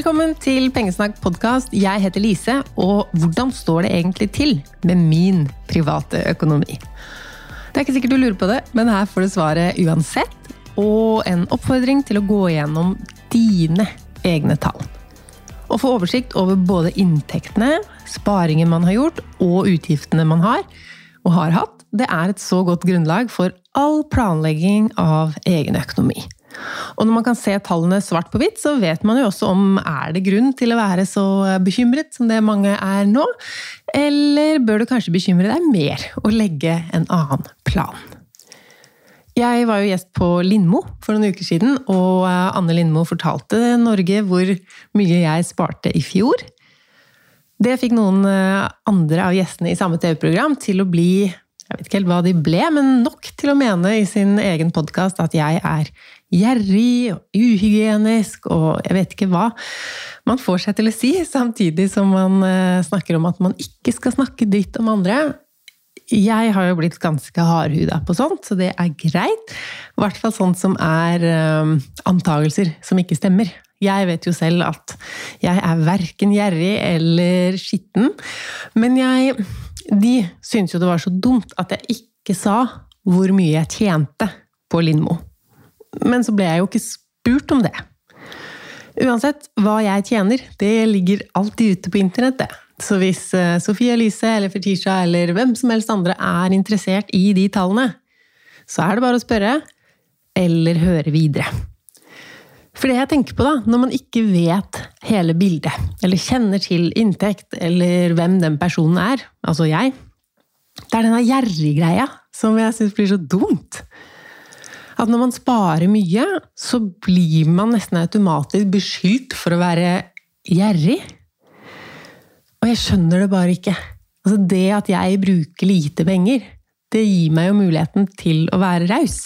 Velkommen til Pengesnakk podkast. Jeg heter Lise, og hvordan står det egentlig til med min private økonomi? Det er ikke sikkert du lurer på det, men her får du svaret uansett. Og en oppfordring til å gå igjennom dine egne tall. Og få oversikt over både inntektene, sparingen man har gjort, og utgiftene man har, og har hatt. Det er et så godt grunnlag for all planlegging av egen økonomi. Og når man kan se tallene svart på hvitt, så vet man jo også om er det grunn til å være så bekymret som det mange er nå, eller bør du kanskje bekymre deg mer og legge en annen plan? Jeg var jo gjest på Lindmo for noen uker siden, og Anne Lindmo fortalte Norge hvor mye jeg sparte i fjor. Det fikk noen andre av gjestene i samme TV-program til å bli jeg vet ikke helt hva de ble, men nok til å mene i sin egen podkast at jeg er gjerrig og uhygienisk og jeg vet ikke hva man får seg til å si, samtidig som man eh, snakker om at man ikke skal snakke dritt om andre. Jeg har jo blitt ganske hardhuda på sånt, så det er greit. I hvert fall sånt som er um, antagelser som ikke stemmer. Jeg vet jo selv at jeg er verken gjerrig eller skitten, men jeg De syntes jo det var så dumt at jeg ikke sa hvor mye jeg tjente på Lindmo. Men så ble jeg jo ikke spurt om det. Uansett hva jeg tjener, det ligger alltid ute på internett, det. Så hvis eh, Sofie Elise eller Fetisha eller hvem som helst andre er interessert i de tallene, så er det bare å spørre, eller høre videre. For det jeg tenker på, da, når man ikke vet hele bildet, eller kjenner til inntekt, eller hvem den personen er, altså jeg, det er denne gjerriggreia som jeg syns blir så dumt at når man sparer mye, så blir man nesten automatisk beskyldt for å være gjerrig. Og jeg skjønner det bare ikke. Altså det at jeg bruker lite penger, det gir meg jo muligheten til å være raus.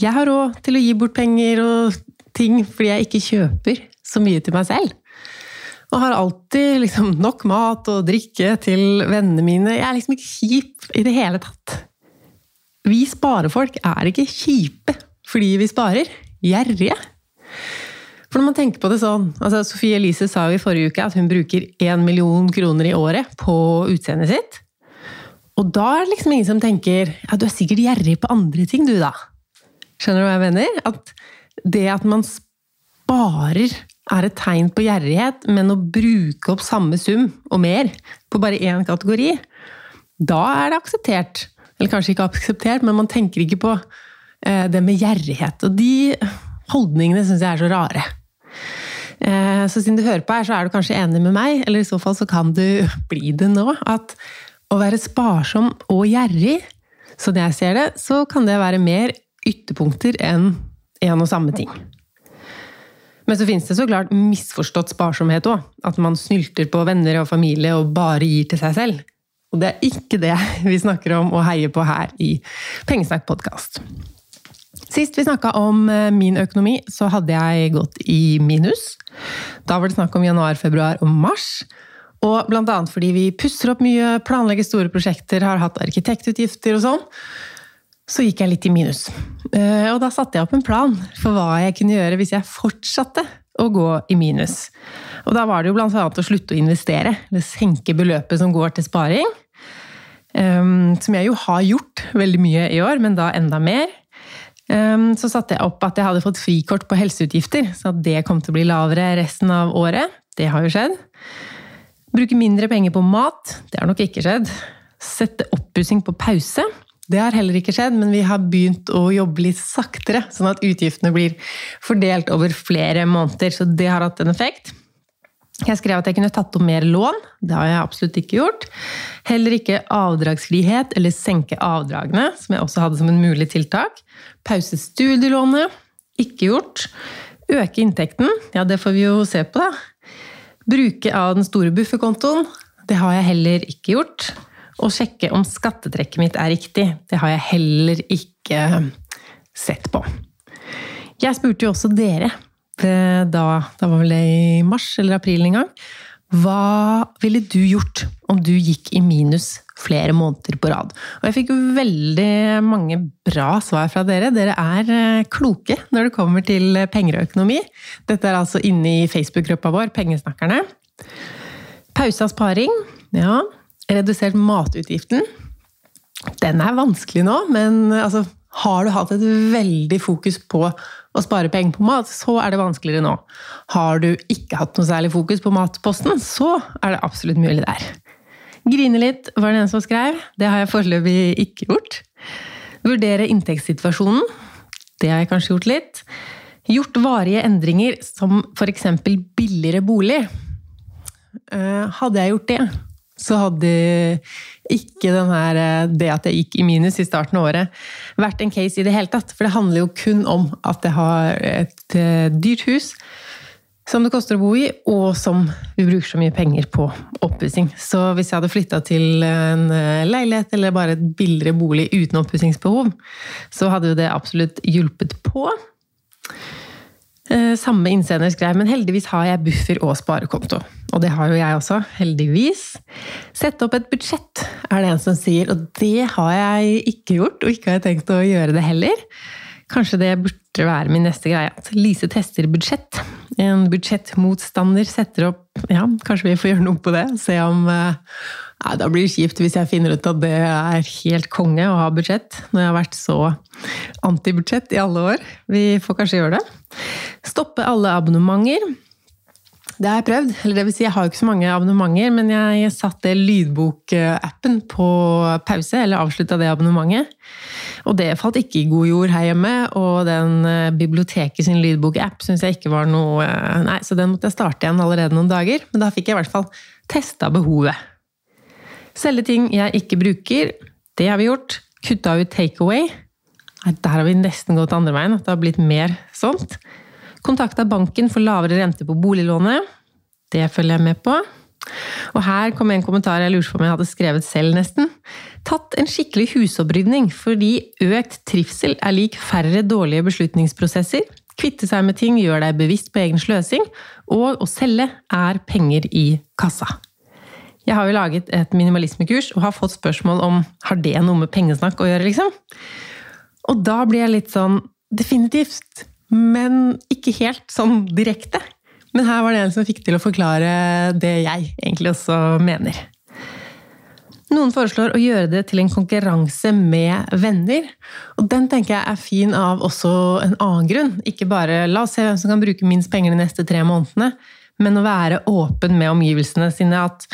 Jeg har råd til å gi bort penger og ting fordi jeg ikke kjøper så mye til meg selv. Og har alltid liksom nok mat og drikke til vennene mine. Jeg er liksom ikke kjip i det hele tatt. Vi sparefolk er ikke kjipe fordi vi sparer. Gjerrige. For når man tenker på det sånn altså Sofie Elise sa jo i forrige uke at hun bruker 1 million kroner i året på utseendet sitt. Og da er det liksom ingen som tenker ja, du er sikkert gjerrig på andre ting, du, da. Skjønner du hva jeg mener? At det at man sparer er et tegn på gjerrighet, men å bruke opp samme sum og mer på bare én kategori, da er det akseptert. Eller kanskje ikke akseptert, men man tenker ikke på det med gjerrighet. Og de holdningene syns jeg er så rare. Eh, så siden du hører på her, så er du kanskje enig med meg, eller i så fall så kan du bli det nå. At å være sparsom og gjerrig, sånn jeg ser det, så kan det være mer ytterpunkter enn en og samme ting. Men så finnes det så klart misforstått sparsomhet òg. At man snylter på venner og familie og bare gir til seg selv. Og det er ikke det vi snakker om og heier på her i Pengesnakk podkast. Sist vi snakka om eh, min økonomi, så hadde jeg gått i minus. Da var det snakk om januar, februar og mars. Og annet fordi vi pusser opp mye, planlegger store prosjekter, har hatt arkitektutgifter og sånn. Så gikk jeg litt i minus. Eh, og da satte jeg opp en plan for hva jeg kunne gjøre hvis jeg fortsatte å gå i minus. Og da var det jo annet å slutte å investere, eller senke beløpet som går til sparing. Um, som jeg jo har gjort veldig mye i år, men da enda mer. Um, så satte jeg opp at jeg hadde fått frikort på helseutgifter, så at det kom til å bli lavere resten av året. Det har jo skjedd. Bruke mindre penger på mat. Det har nok ikke skjedd. Sette oppussing på pause. Det har heller ikke skjedd, men vi har begynt å jobbe litt saktere, sånn at utgiftene blir fordelt over flere måneder. Så det har hatt en effekt. Jeg skrev at jeg kunne tatt opp mer lån. Det har jeg absolutt ikke gjort. Heller ikke avdragsfrihet eller senke avdragene, som jeg også hadde som en mulig tiltak. Pause studielånet. Ikke gjort. Øke inntekten. Ja, det får vi jo se på, da. Bruke av den store bufferkontoen. Det har jeg heller ikke gjort. Og sjekke om skattetrekket mitt er riktig. Det har jeg heller ikke sett på. Jeg spurte jo også dere da, da var vel det i mars eller april en gang, Hva ville du gjort om du gikk i minus flere måneder på rad? Og jeg fikk veldig mange bra svar fra dere. Dere er eh, kloke når det kommer til penger og økonomi. Dette er altså inne i Facebook-gruppa vår, Pengesnakkerne. Pausa sparing. Ja. Redusert matutgiften. Den er vanskelig nå, men altså, har du hatt et veldig fokus på å spare penger på mat, så er det vanskeligere nå. Har du ikke hatt noe særlig fokus på matposten, så er det absolutt mulig der. Grine litt, var det en som skrev. Det har jeg foreløpig ikke gjort. Vurdere inntektssituasjonen. Det har jeg kanskje gjort litt. Gjort varige endringer, som f.eks. billigere bolig. Eh, hadde jeg gjort det, så hadde ikke her, eh, det at jeg gikk i minus i starten av året, vært en case i det hele tatt. For det handler jo kun om at jeg har et eh, dyrt hus som det koster å bo i, og som vi bruker så mye penger på oppussing. Så hvis jeg hadde flytta til en eh, leilighet eller bare et billigere bolig uten oppussingsbehov, så hadde jo det absolutt hjulpet på. Eh, samme innsender skrev, men heldigvis har jeg buffer og sparekonto. Og det har jo jeg også, heldigvis. Sette opp et budsjett, er det en som sier, og det har jeg ikke gjort. Og ikke har jeg tenkt å gjøre det heller. Kanskje det burde være min neste greie. Lise tester budsjett. En budsjettmotstander setter opp Ja, kanskje vi får gjøre noe på det. Se om ja, eh, Da blir det kjipt hvis jeg finner ut at det er helt konge å ha budsjett. Når jeg har vært så antibudsjett i alle år. Vi får kanskje gjøre det. Stoppe alle abonnementer. Det har jeg prøvd. Eller det vil si, jeg har jo ikke så mange abonnementer, men jeg satte lydbokappen på pause, eller avslutta det abonnementet. Og det falt ikke i god jord her hjemme, og den eh, biblioteket sin lydbokapp syns jeg ikke var noe eh, Nei, så den måtte jeg starte igjen allerede noen dager, men da fikk jeg i hvert fall testa behovet. Selge ting jeg ikke bruker, det har vi gjort. Kutta ut takeaway. Der har vi nesten gått andre veien, at det har blitt mer sånt. Kontakta banken for lavere rente på boliglånet. Det følger jeg med på. Og her kom en kommentar jeg lurte på om jeg hadde skrevet selv, nesten. Tatt en skikkelig husopprydning, fordi økt trivsel er lik færre dårlige beslutningsprosesser. Kvitte seg med ting gjør deg bevisst på egen sløsing, og å selge er penger i kassa. Jeg har jo laget et minimalismekurs og har fått spørsmål om har det noe med pengesnakk å gjøre, liksom. Og da blir jeg litt sånn definitivt men ikke helt sånn direkte. Men her var det en som fikk til å forklare det jeg egentlig også mener. Noen foreslår å gjøre det til en konkurranse med venner. Og den tenker jeg er fin av også en annen grunn. Ikke bare la oss se hvem som kan bruke minst penger de neste tre månedene, men å være åpen med omgivelsene sine at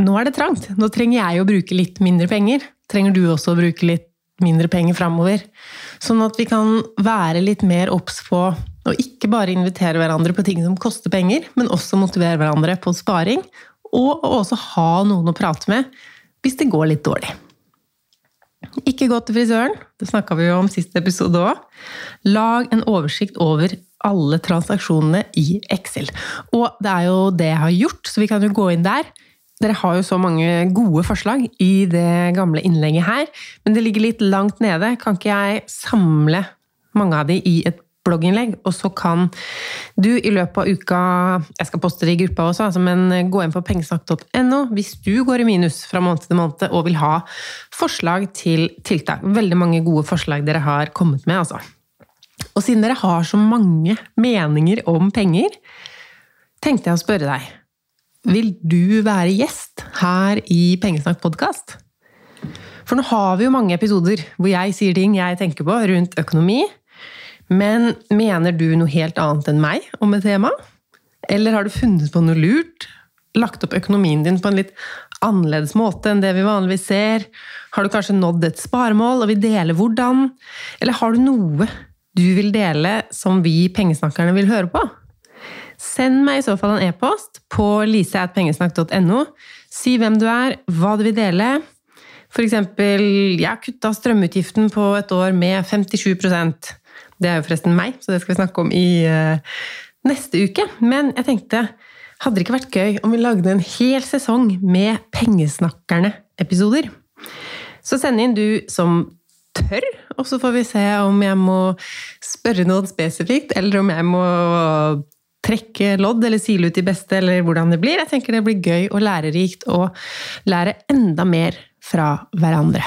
nå er det trangt, nå trenger jeg å bruke litt mindre penger. Trenger du også å bruke litt mindre penger framover. Sånn at vi kan være litt mer obs på å ikke bare invitere hverandre på ting som koster penger, men også motivere hverandre på sparing, og også ha noen å prate med hvis det går litt dårlig. Ikke gå til frisøren, det snakka vi jo om siste episode òg. Lag en oversikt over alle transaksjonene i Excel. Og det er jo det jeg har gjort, så vi kan jo gå inn der. Dere har jo så mange gode forslag i det gamle innlegget her, men det ligger litt langt nede. Kan ikke jeg samle mange av de i et blogginnlegg, og så kan du i løpet av uka Jeg skal poste det i gruppa også, altså, men gå inn på pengesnakk.no hvis du går i minus fra måned til måned og vil ha forslag til tiltak. Veldig mange gode forslag dere har kommet med, altså. Og siden dere har så mange meninger om penger, tenkte jeg å spørre deg vil du være gjest her i Pengesnakk podkast? For nå har vi jo mange episoder hvor jeg sier ting jeg tenker på rundt økonomi. Men mener du noe helt annet enn meg om et tema? Eller har du funnet på noe lurt? Lagt opp økonomien din på en litt annerledes måte enn det vi vanligvis ser? Har du kanskje nådd et sparemål og vil dele hvordan? Eller har du noe du vil dele som vi pengesnakkerne vil høre på? Send meg i så fall en e-post på lise.pengesnakk.no. Si hvem du er, hva du vil dele. Eksempel, jeg har kutta strømutgiften på et år med 57% Det er jo forresten meg, så det skal vi snakke om i uh, neste uke. Men jeg tenkte, hadde det ikke vært gøy om vi lagde en hel sesong med Pengesnakkerne-episoder? Så send inn du som tør, og så får vi se om jeg må spørre noen spesifikt, eller om jeg må trekke lodd eller sile ut de beste, eller hvordan det blir. Jeg tenker det blir gøy og lærerikt å lære enda mer fra hverandre.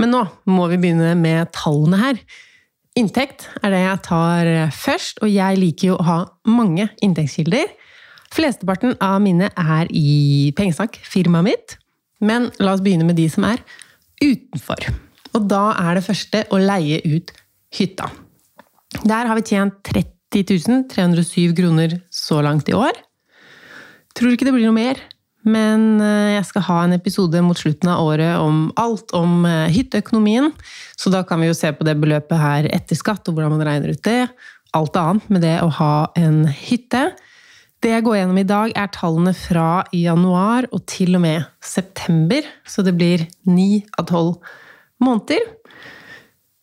Men nå må vi begynne med tallene her. Inntekt er det jeg tar først, og jeg liker jo å ha mange inntektskilder. Flesteparten av mine er i Pengesnakk, firmaet mitt. Men la oss begynne med de som er utenfor. Og da er det første å leie ut hytta. Der har vi tjent 30 307 kroner så langt i år. Tror ikke det blir noe mer, men eh, jeg skal ha en episode mot slutten av året om alt om eh, hytteøkonomien. Så da kan vi jo se på det beløpet her etter skatt, og hvordan man regner ut det. Alt annet med det å ha en hytte. Det jeg går gjennom i dag, er tallene fra januar og til og med september. Så det blir ni av tolv måneder.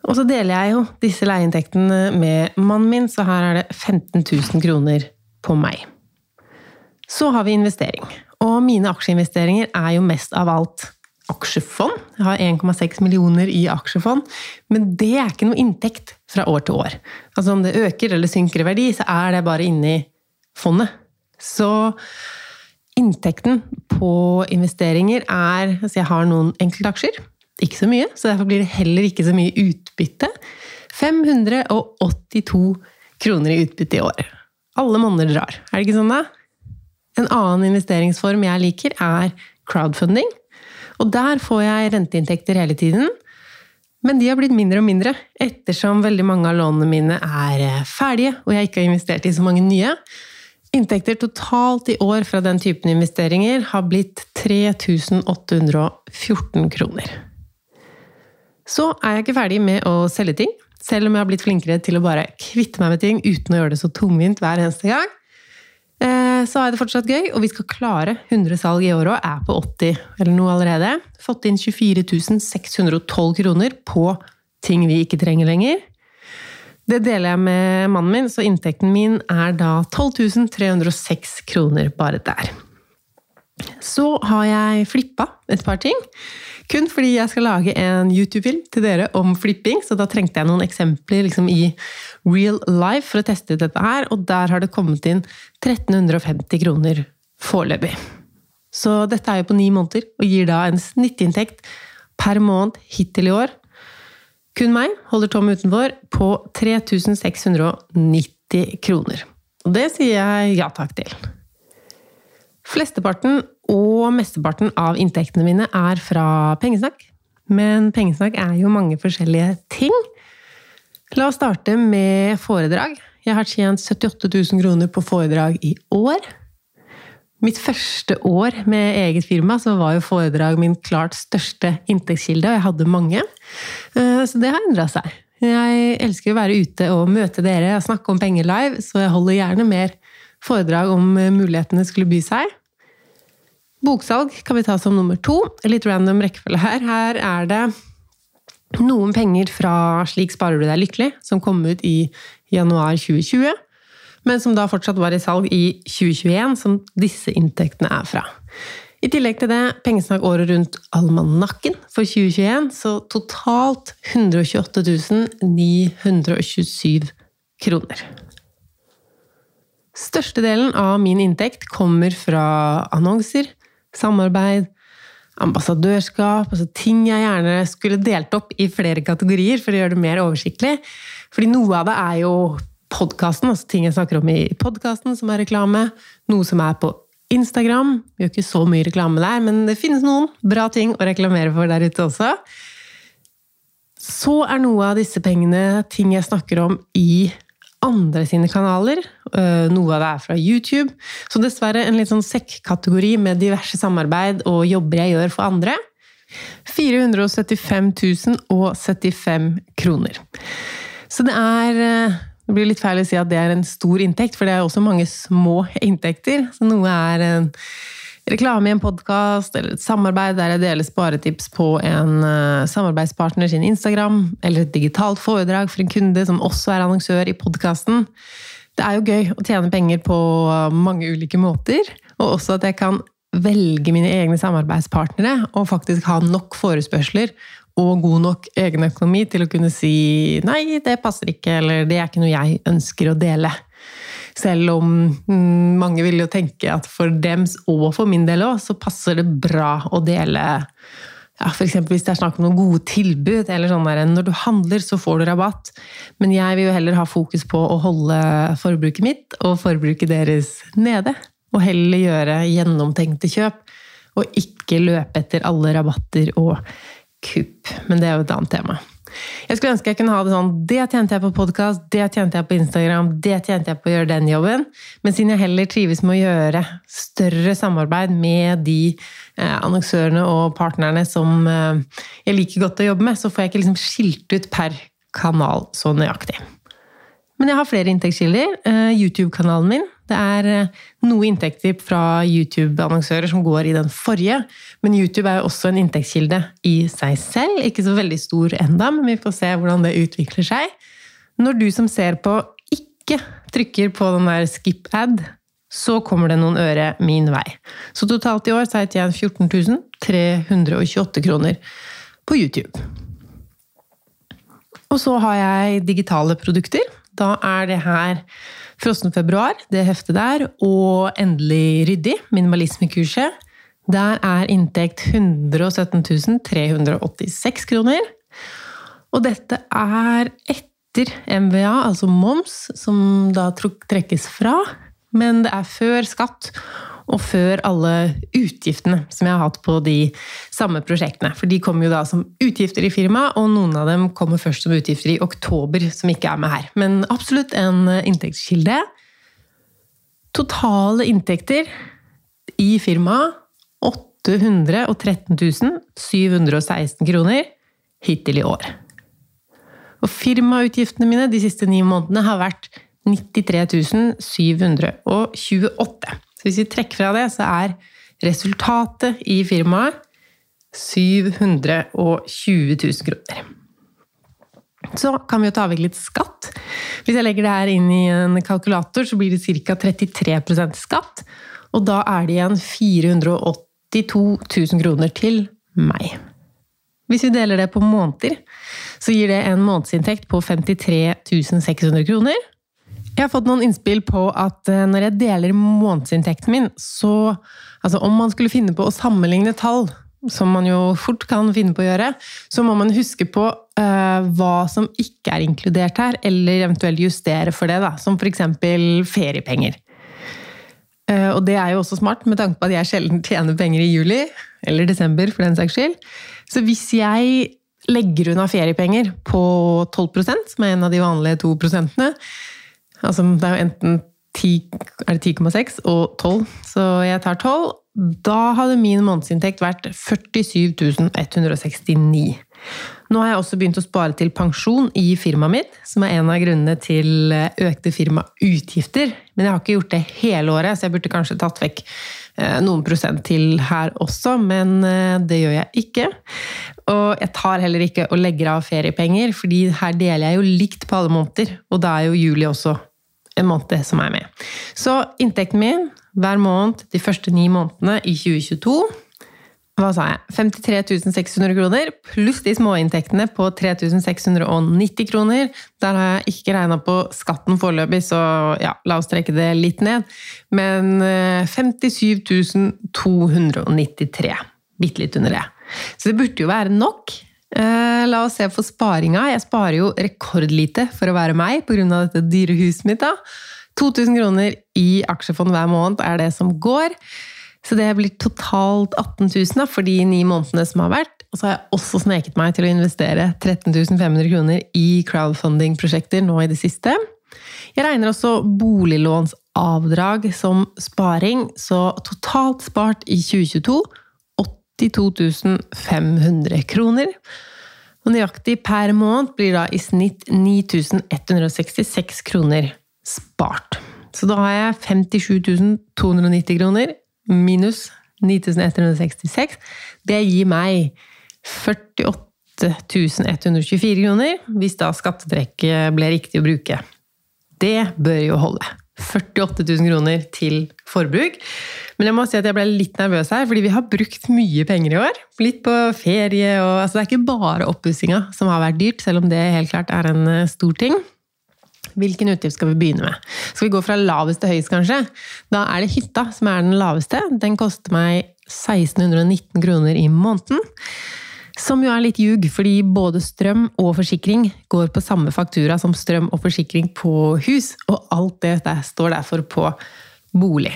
Og så deler jeg jo disse leieinntektene med mannen min, så her er det 15 000 kroner på meg. Så har vi investering. Og mine aksjeinvesteringer er jo mest av alt aksjefond. Jeg har 1,6 millioner i aksjefond, men det er ikke noe inntekt fra år til år. Altså om det øker eller synker i verdi, så er det bare inni fondet. Så inntekten på investeringer er Altså jeg har noen enkeltaksjer ikke så mye, så derfor blir det heller ikke så mye utbytte. 582 kroner i utbytte i år. Alle monner drar. Er det ikke sånn, da? En annen investeringsform jeg liker, er crowdfunding. Og der får jeg renteinntekter hele tiden. Men de har blitt mindre og mindre, ettersom veldig mange av lånene mine er eh, ferdige, og jeg ikke har investert i så mange nye. Inntekter totalt i år fra den typen investeringer har blitt 3814 kroner. Så er jeg ikke ferdig med å selge ting, selv om jeg har blitt flinkere til å bare kvitte meg med ting uten å gjøre det så tungvint hver eneste gang. Eh, så er det fortsatt gøy, og vi skal klare 100 salg i år og er på 80 eller noe allerede. Fått inn 24 612 kroner på ting vi ikke trenger lenger. Det deler jeg med mannen min, så inntekten min er da 12 306 kroner bare der. Så har jeg flippa et par ting. Kun fordi jeg skal lage en YouTube-film til dere om flipping, så da trengte jeg noen eksempler liksom, i real life for å teste ut dette her, og der har det kommet inn 1350 kroner foreløpig. Så dette er jo på ni måneder, og gir da en snittinntekt per måned hittil i år. Kun meg holder Tom utenfor på 3690 kroner. Og det sier jeg ja takk til. Flesteparten og mesteparten av inntektene mine er fra pengesnakk. Men pengesnakk er jo mange forskjellige ting. La oss starte med foredrag. Jeg har tjent 78 000 kroner på foredrag i år. Mitt første år med eget firma så var jo foredrag min klart største inntektskilde, og jeg hadde mange. Eh, så det har endra seg. Jeg elsker å være ute og møte dere og snakke om penger live, så jeg holder gjerne mer foredrag om mulighetene skulle by seg. Boksalg kan vi ta som nummer to. Litt random rekkefølge her. Her er det noen penger fra Slik sparer du deg lykkelig, som kom ut i januar 2020. Men som da fortsatt var i salg i 2021, som disse inntektene er fra. I tillegg til det pengesnakk året rundt almanakken for 2021, så totalt 128 927 kroner. Størstedelen av min inntekt kommer fra annonser, samarbeid, ambassadørskap altså Ting jeg gjerne skulle delt opp i flere kategorier for å gjøre det mer oversiktlig. Fordi noe av det er jo podkasten, altså ting jeg snakker om i podkasten, som er reklame. Noe som er på Instagram. Vi gjør ikke så mye reklame der, men det finnes noen bra ting å reklamere for der ute også. Så er noe av disse pengene ting jeg snakker om i andre sine kanaler. Eh, noe av det er fra YouTube. Så dessverre en litt sånn sekk-kategori med diverse samarbeid og jobber jeg gjør for andre. 475 075 kroner. Så det er eh, Det blir litt feil å si at det er en stor inntekt, for det er også mange små inntekter. Så noe er reklame i en podkast eller et samarbeid der jeg deler sparetips på en uh, samarbeidspartner sin Instagram, eller et digitalt foredrag for en kunde som også er annonsør i podkasten. Det er jo gøy å tjene penger på mange ulike måter, og også at jeg kan velge mine egne samarbeidspartnere og faktisk ha nok forespørsler og god nok egenøkonomi til å kunne si nei, det passer ikke, eller det er ikke noe jeg ønsker å dele. Selv om mm, mange vil jo tenke at for dems og for min del òg, så passer det bra å dele ja, F.eks. hvis det er snakk om noen gode tilbud, eller sånn der, når du handler, så får du rabatt. Men jeg vil jo heller ha fokus på å holde forbruket mitt og forbruket deres nede. Og heller gjøre gjennomtenkte kjøp, og ikke løpe etter alle rabatter og kupp. Men det er jo et annet tema. Jeg skulle ønske jeg kunne ha det sånn Det tjente jeg på podkast, det tjente jeg på Instagram, det tjente jeg på å gjøre den jobben. Men siden jeg heller trives med å gjøre større samarbeid med de eh, annonsørene og partnerne som eh, jeg liker godt å jobbe med, så får jeg ikke liksom skilt ut per kanal så nøyaktig. Men jeg har flere inntektskilder. Eh, YouTube-kanalen min det er eh, noe inntekter fra YouTube-annonsører som går i den forrige, men YouTube er jo også en inntektskilde i seg selv. Ikke så veldig stor enda, men vi får se hvordan det utvikler seg. Når du som ser på, ikke trykker på den der skip ad, så kommer det noen øre min vei. Så totalt i år så har jeg tjent 14 328 kroner på YouTube. Og så har jeg digitale produkter. Da er det her Frossen februar, det heftet der, og Endelig ryddig, minimalismekurset. Der er inntekt 117 386 kroner. Og dette er etter MVA, altså moms, som da trekkes fra. Men det er før skatt og før alle utgiftene som jeg har hatt på de samme prosjektene. For de kommer jo da som utgifter i firmaet, og noen av dem kommer først som utgifter i oktober, som ikke er med her. Men absolutt en inntektskilde. Totale inntekter i firmaet 813 716 kroner hittil i år. Og firmautgiftene mine de siste ni månedene har vært 93 728. Hvis vi trekker fra det, så er resultatet i firmaet 720 000 kroner. Så kan vi jo ta vekk litt skatt. Hvis jeg legger det her inn i en kalkulator, så blir det ca. 33% skatt. Og da er det igjen 482 000 kroner til meg. Hvis vi deler det på måneder, så gir det en månedsinntekt på 53 600 kroner. Jeg har fått noen innspill på at eh, når jeg deler månedsinntekten min, så Altså om man skulle finne på å sammenligne tall, som man jo fort kan finne på å gjøre, så må man huske på uh, hva som ikke er inkludert her, eller eventuelt justere for det, da. Som f.eks. feriepenger. Uh, og det er jo også smart, med tanke på at jeg sjelden tjener penger i juli, eller desember for den saks skyld. Så hvis jeg legger unna feriepenger på 12 som er en av de vanlige to prosentene, Altså, det er jo enten 10,6 og 12, så jeg tar 12. Da hadde min månedsinntekt vært 47 169. Nå har jeg også begynt å spare til pensjon i firmaet mitt, som er en av grunnene til økte firmautgifter. Men jeg har ikke gjort det hele året, så jeg burde kanskje tatt vekk eh, noen prosent til her også, men eh, det gjør jeg ikke. Og jeg tar heller ikke og legger av feriepenger, fordi her deler jeg jo likt på alle måneder, og da er jo juli også en måned som er med. Så inntekten min hver måned de første ni månedene i 2022 hva sa jeg? 53 600 kroner, pluss de småinntektene på 3690 kroner. Der har jeg ikke regna på skatten foreløpig, så ja, la oss trekke det litt ned. Men 57 eh, 293. Bitte litt under det. Så det burde jo være nok. Eh, la oss se på sparinga. Jeg sparer jo rekordlite for å være meg pga. dette dyre huset mitt. da. 2000 kroner i aksjefond hver måned er det som går. Så det blir totalt 18 000 for de ni månedene som har vært. Og så har jeg også sneket meg til å investere 13 500 kroner i crowdfunding-prosjekter nå i det siste. Jeg regner også boliglånsavdrag som sparing, så totalt spart i 2022 82 500 kroner. Og nøyaktig per måned blir da i snitt 9166 kroner spart. Så da har jeg 57 290 kroner minus 9166. Det gir meg 48 124 kroner, hvis da skattetrekket ble riktig å bruke. Det bør jo holde. 48 000 kroner til forbruk. Men jeg må si at jeg ble litt nervøs her, fordi vi har brukt mye penger i år. Litt på ferie og altså Det er ikke bare oppussinga som har vært dyrt, selv om det helt klart er en eh, stor ting. Hvilken utgift skal vi begynne med? Skal vi gå fra lavest til høyest, kanskje? Da er det hytta som er den laveste. Den koster meg 1619 kroner i måneden. Som jo er litt ljug, fordi både strøm og forsikring går på samme faktura som strøm og forsikring på hus, og alt det der står derfor på bolig.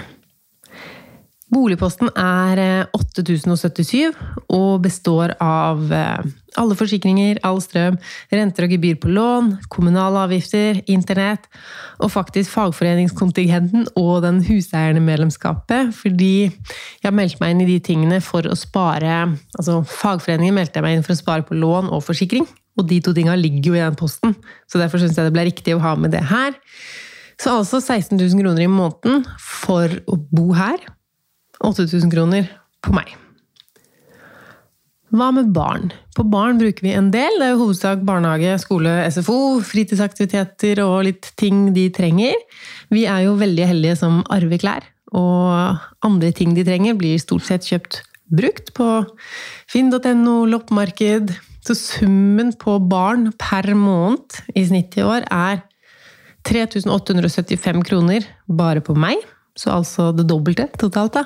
Boligposten er 8077 eh, og består av eh, alle forsikringer, all strøm, renter og gebyr på lån, kommunale avgifter, internett og faktisk fagforeningskontingenten og den huseierne-medlemskapet. Fordi jeg meldte meg inn i de tingene for å spare Altså fagforeningen meldte jeg meg inn for å spare på lån og forsikring. Og de to tinga ligger jo i den posten, så derfor syns jeg det ble riktig å ha med det her. Så altså 16 000 kroner i måneden for å bo her 8000 kroner på meg. Hva med barn? På barn bruker vi en del. Det er jo hovedsak barnehage, skole, SFO, fritidsaktiviteter og litt ting de trenger. Vi er jo veldig heldige som arver klær, og andre ting de trenger, blir stort sett kjøpt brukt på finn.no, loppemarked. Så summen på barn per måned i snitt i år er 3875 kroner bare på meg så altså det dobbelte totalt. da.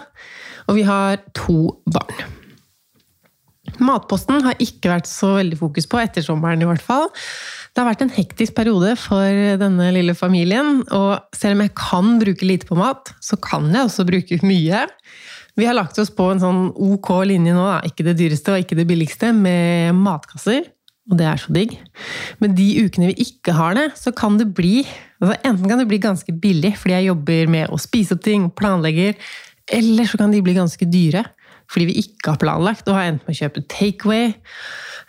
Og vi har to barn. Matposten har ikke vært så veldig fokus på, etter sommeren i hvert fall. Det har vært en hektisk periode for denne lille familien, og selv om jeg kan bruke lite på mat, så kan jeg også bruke mye. Vi har lagt oss på en sånn ok linje nå, da. ikke det dyreste og ikke det billigste, med matkasser. Og det er så digg. Men de ukene vi ikke har det, så kan det bli altså Enten kan det bli ganske billig fordi jeg jobber med å spise opp ting, planlegger, eller så kan de bli ganske dyre fordi vi ikke har planlagt og har endt med å kjøpe takeaway.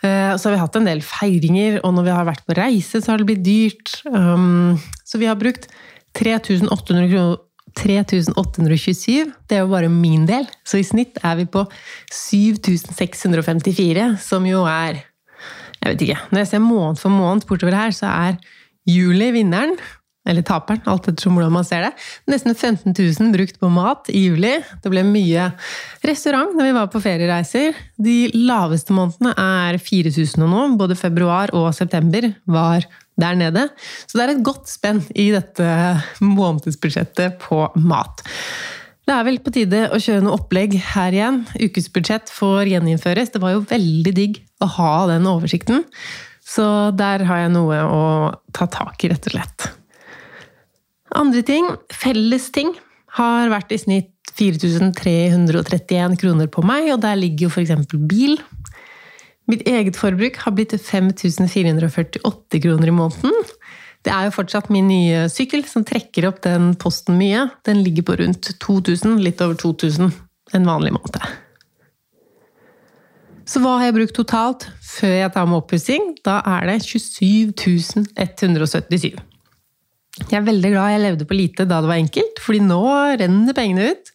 Eh, så har vi hatt en del feiringer, og når vi har vært på reise, så har det blitt dyrt. Um, så vi har brukt 3800 kroner 3827. Det er jo bare min del. Så i snitt er vi på 7654, som jo er jeg vet ikke. Når jeg ser måned for måned bortover her, så er juli vinneren. Eller taperen, alt ettersom hvordan man ser det. Nesten 15 000 brukt på mat i juli. Det ble mye restaurant når vi var på feriereiser. De laveste månedene er 4000 og noe. Både februar og september var der nede. Så det er et godt spenn i dette månedsbudsjettet på mat. Det er vel på tide å kjøre noe opplegg her igjen. Ukesbudsjett får gjeninnføres. Det var jo veldig digg å ha den oversikten. Så der har jeg noe å ta tak i, rett og slett. Andre ting, felles ting, har vært i snitt 4331 kroner på meg, og der ligger jo f.eks. bil. Mitt eget forbruk har blitt 5448 kroner i måneden. Det er jo fortsatt min nye sykkel som trekker opp den posten mye. Den ligger på rundt 2000, litt over 2000 en vanlig måned. Så hva har jeg brukt totalt før jeg tar med oppussing? Da er det 27 177. Jeg er veldig glad jeg levde på lite da det var enkelt, fordi nå renner pengene ut.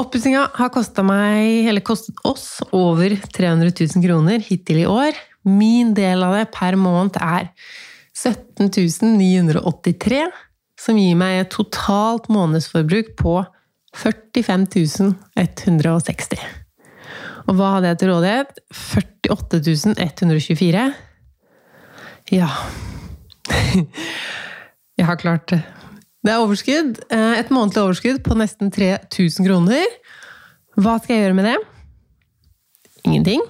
Oppussinga har kosta meg, eller kostet oss, over 300 000 kroner hittil i år. Min del av det per måned er 17 983, som gir meg et totalt månedsforbruk på 45 160. Og hva hadde jeg til rådighet? 48 124. Ja Jeg har klart det. Det er overskudd. Eh, et månedlig overskudd på nesten 3000 kroner. Hva skal jeg gjøre med det? Ingenting.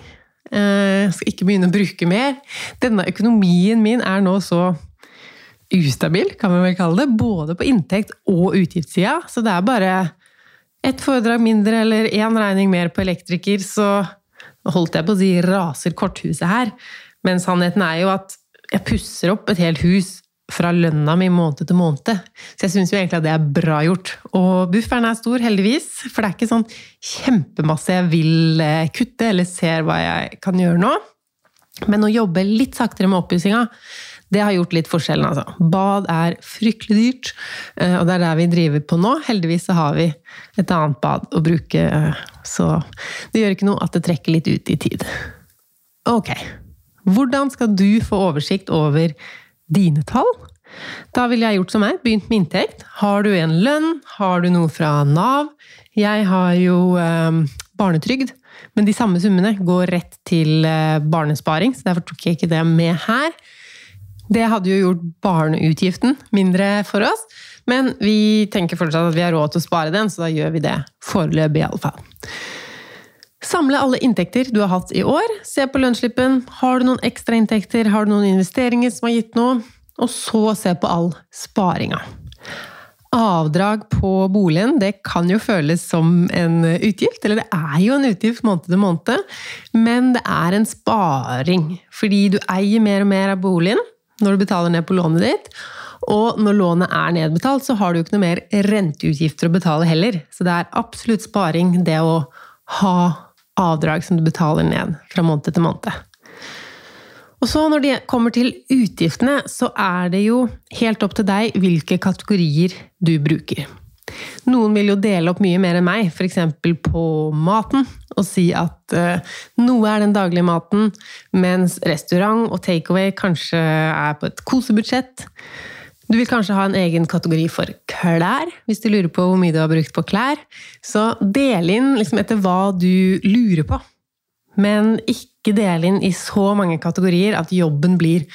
Jeg eh, skal ikke begynne å bruke mer. Denne økonomien min er nå så ustabil, kan vi vel kalle det. Både på inntekt- og utgiftssida. Så det er bare ett foredrag mindre eller én regning mer på elektriker, så holdt jeg på å si raser korthuset her. Men sannheten er jo at jeg pusser opp et helt hus fra lønna mi måned til måned. Så jeg syns jo egentlig at det er bra gjort. Og bufferen er stor, heldigvis. For det er ikke sånn kjempemasse jeg vil eh, kutte, eller ser hva jeg kan gjøre nå. Men å jobbe litt saktere med oppussinga, det har gjort litt forskjellen, altså. Bad er fryktelig dyrt, eh, og det er der vi driver på nå. Heldigvis så har vi et annet bad å bruke, eh, så det gjør ikke noe at det trekker litt ut i tid. Ok. Hvordan skal du få oversikt over dine tall. Da ville jeg gjort som meg, begynt med inntekt. Har du en lønn? Har du noe fra Nav? Jeg har jo eh, barnetrygd, men de samme summene går rett til eh, barnesparing, så derfor tok jeg ikke det med her. Det hadde jo gjort barneutgiften mindre for oss, men vi tenker fortsatt at vi har råd til å spare den, så da gjør vi det foreløpig, iallfall. Samle alle inntekter du har hatt i år, se på lønnsslippen. Har du noen ekstrainntekter, har du noen investeringer som har gitt noe? Og så se på all sparinga. Avdrag på boligen det kan jo føles som en utgift, eller det er jo en utgift måned til måned, men det er en sparing. Fordi du eier mer og mer av boligen når du betaler ned på lånet ditt. Og når lånet er nedbetalt, så har du ikke noe mer renteutgifter å betale heller. Så det er absolutt sparing, det å ha avdrag som du betaler ned fra måned til måned. Og så når det kommer til utgiftene, så er det jo helt opp til deg hvilke kategorier du bruker. Noen vil jo dele opp mye mer enn meg, f.eks. på maten, og si at uh, noe er den daglige maten, mens restaurant og takeaway kanskje er på et kosebudsjett. Du vil kanskje ha en egen kategori for klær, hvis du lurer på hvor mye du har brukt på klær. Så del inn liksom etter hva du lurer på. Men ikke del inn i så mange kategorier at jobben blir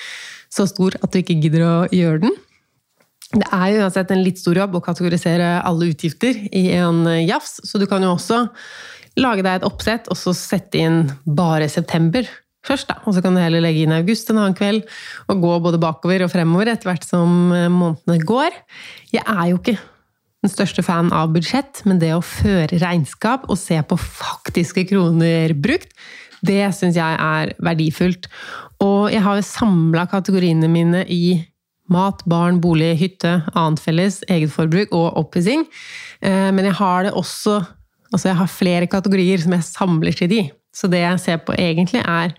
så stor at du ikke gidder å gjøre den. Det er jo uansett en litt stor jobb å kategorisere alle utgifter i en jafs, så du kan jo også lage deg et oppsett og så sette inn bare september først. da, Og så kan du heller legge inn august en annen kveld og gå både bakover og fremover etter hvert som månedene går. Jeg er jo ikke den største fan av budsjett, men det å føre regnskap og se på faktiske kroner brukt, det syns jeg er verdifullt. Og jeg har samla kategoriene mine i mat, barn, bolig, hytte, annet felles, eget forbruk og oppussing. Eh, men jeg har det også Altså jeg har flere kategorier som jeg samler til de. Så det jeg ser på egentlig, er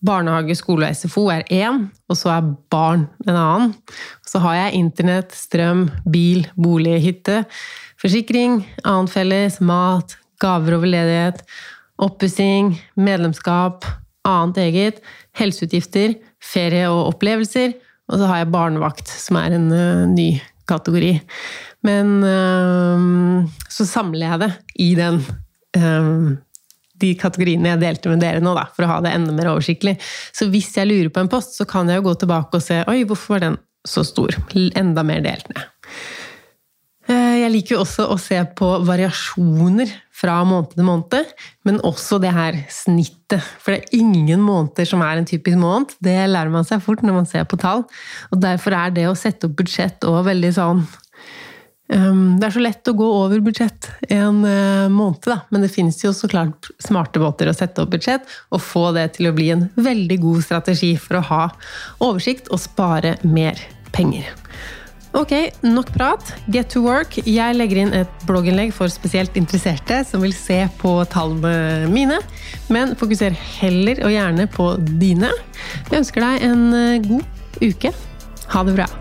Barnehage, skole og SFO er én, og så er barn en annen. Så har jeg internett, strøm, bil, bolig, hytte, forsikring, annet felles, mat, gaver over ledighet, oppussing, medlemskap, annet eget, helseutgifter, ferie og opplevelser. Og så har jeg barnevakt, som er en uh, ny kategori. Men uh, så samler jeg det i den uh, de kategoriene jeg delte med dere nå, da, for å ha det enda mer oversiktlig. Så hvis jeg lurer på en post, så kan jeg jo gå tilbake og se oi, hvorfor var den så stor? Enda mer delt ned. Eh, jeg liker jo også å se på variasjoner fra måned til måned, men også det her snittet. For det er ingen måneder som er en typisk måned. Det lærer man seg fort når man ser på tall. Og derfor er det å sette opp budsjett òg veldig sånn det er så lett å gå over budsjett en eh, måned, da. men det finnes jo så klart smarte måter å sette opp budsjett og få det til å bli en veldig god strategi for å ha oversikt og spare mer penger. Ok, nok prat. Get to work. Jeg legger inn et blogginnlegg for spesielt interesserte som vil se på tallene mine, men fokuser heller og gjerne på dine. Jeg ønsker deg en eh, god uke. Ha det bra.